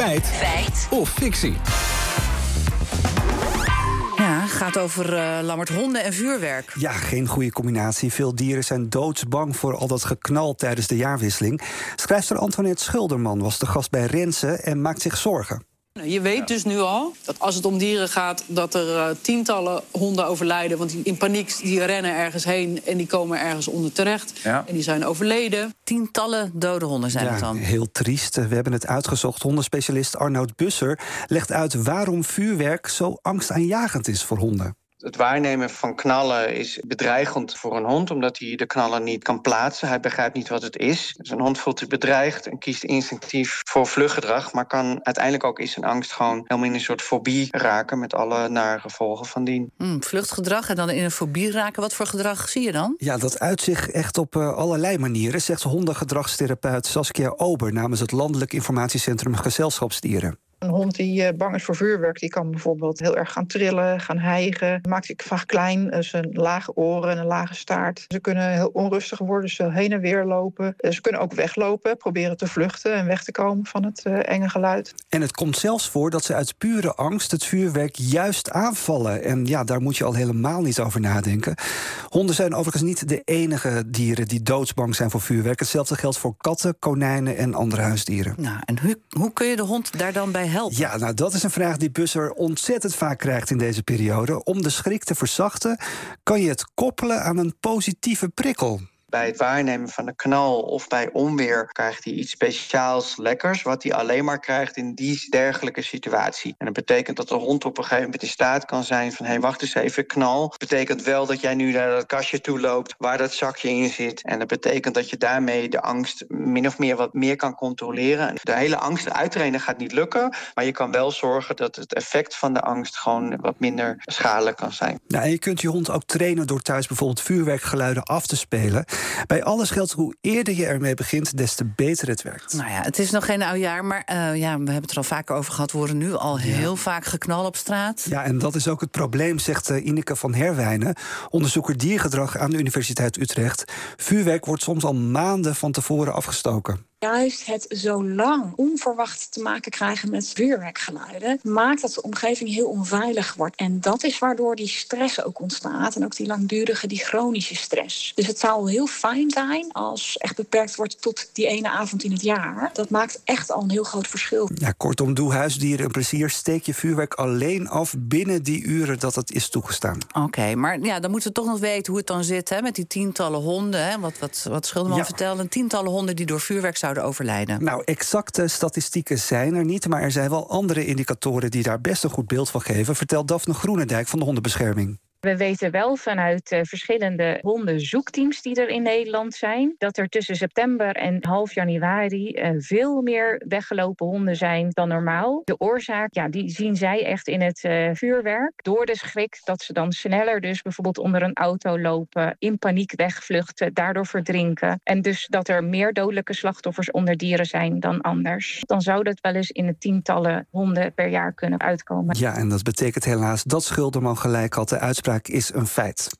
Feit. Feit. Of fictie. Ja, gaat over uh, lammert honden en vuurwerk. Ja, geen goede combinatie. Veel dieren zijn doodsbang voor al dat geknal tijdens de jaarwisseling. Schrijfster Antoinette Schulderman was de gast bij Rensen en maakt zich zorgen. Je weet dus nu al dat als het om dieren gaat... dat er uh, tientallen honden overlijden. Want die in paniek die rennen ergens heen en die komen ergens onder terecht. Ja. En die zijn overleden. Tientallen dode honden zijn ja, het dan. Heel triest. We hebben het uitgezocht. Hondenspecialist Arnoud Busser legt uit waarom vuurwerk zo angstaanjagend is voor honden. Het waarnemen van knallen is bedreigend voor een hond, omdat hij de knallen niet kan plaatsen. Hij begrijpt niet wat het is. Dus een hond voelt zich bedreigd en kiest instinctief voor vluchtgedrag, maar kan uiteindelijk ook in zijn angst gewoon helemaal in een soort fobie raken met alle nare gevolgen van dien. Mm, vluchtgedrag en dan in een fobie raken. Wat voor gedrag zie je dan? Ja, dat uit zich echt op uh, allerlei manieren, zegt hondengedragstherapeut Saskia Ober namens het Landelijk Informatiecentrum Gezelschapsdieren. Een hond die uh, bang is voor vuurwerk, die kan bijvoorbeeld heel erg gaan trillen, gaan hijgen. Maakt zich vaak klein, dus een lage oren en een lage staart. Ze kunnen heel onrustig worden, ze heen en weer lopen. Ze kunnen ook weglopen, proberen te vluchten en weg te komen van het enge geluid. En het komt zelfs voor dat ze uit pure angst het vuurwerk juist aanvallen. En ja, daar moet je al helemaal niet over nadenken. Honden zijn overigens niet de enige dieren die doodsbang zijn voor vuurwerk. Hetzelfde geldt voor katten, konijnen en andere huisdieren. Nou, en hoe, hoe kun je de hond daar dan bij Ja, nou dat is een vraag die Busser ontzettend vaak krijgt in deze periode. Om de schrik te verzachten, kan je het koppelen aan een positieve prikkel. Bij het waarnemen van een knal of bij onweer krijgt hij iets speciaals lekkers, wat hij alleen maar krijgt in die dergelijke situatie. En dat betekent dat de hond op een gegeven moment in staat kan zijn van hé, hey, wacht eens even, knal. Dat betekent wel dat jij nu naar dat kastje toe loopt waar dat zakje in zit. En dat betekent dat je daarmee de angst min of meer wat meer kan controleren. De hele angst uittrainen gaat niet lukken, maar je kan wel zorgen dat het effect van de angst gewoon wat minder schadelijk kan zijn. Nou, en je kunt je hond ook trainen door thuis bijvoorbeeld vuurwerkgeluiden af te spelen. Bij alles geldt hoe eerder je ermee begint, des te beter het werkt. Nou ja, het is nog geen oud jaar, maar uh, ja, we hebben het er al vaker over gehad. We horen nu al ja. heel vaak geknal op straat. Ja, en dat is ook het probleem, zegt uh, Ineke van Herwijnen, onderzoeker diergedrag aan de Universiteit Utrecht. Vuurwerk wordt soms al maanden van tevoren afgestoken. Juist het zo lang onverwacht te maken krijgen met vuurwerkgeluiden maakt dat de omgeving heel onveilig wordt. En dat is waardoor die stress ook ontstaat en ook die langdurige, die chronische stress. Dus het zou heel fijn zijn als echt beperkt wordt tot die ene avond in het jaar. Dat maakt echt al een heel groot verschil. Ja, kortom, doe huisdieren een plezier. Steek je vuurwerk alleen af binnen die uren dat het is toegestaan. Oké, okay, maar ja, dan moeten we toch nog weten hoe het dan zit hè, met die tientallen honden. Hè, wat, wat, wat Schilderman ja. vertelde. Tientallen honden die door vuurwerk zouden overlijden. Nou, exacte statistieken zijn er niet, maar er zijn wel andere indicatoren die daar best een goed beeld van geven, vertelt Daphne Groenendijk van de Hondenbescherming. We weten wel vanuit uh, verschillende hondenzoekteams die er in Nederland zijn, dat er tussen september en half januari uh, veel meer weggelopen honden zijn dan normaal. De oorzaak, ja, die zien zij echt in het uh, vuurwerk. Door de schrik dat ze dan sneller dus bijvoorbeeld onder een auto lopen, in paniek wegvluchten, daardoor verdrinken. En dus dat er meer dodelijke slachtoffers onder dieren zijn dan anders. Dan zou dat wel eens in de tientallen honden per jaar kunnen uitkomen. Ja, en dat betekent helaas dat Schulderman gelijk had. De is een feit.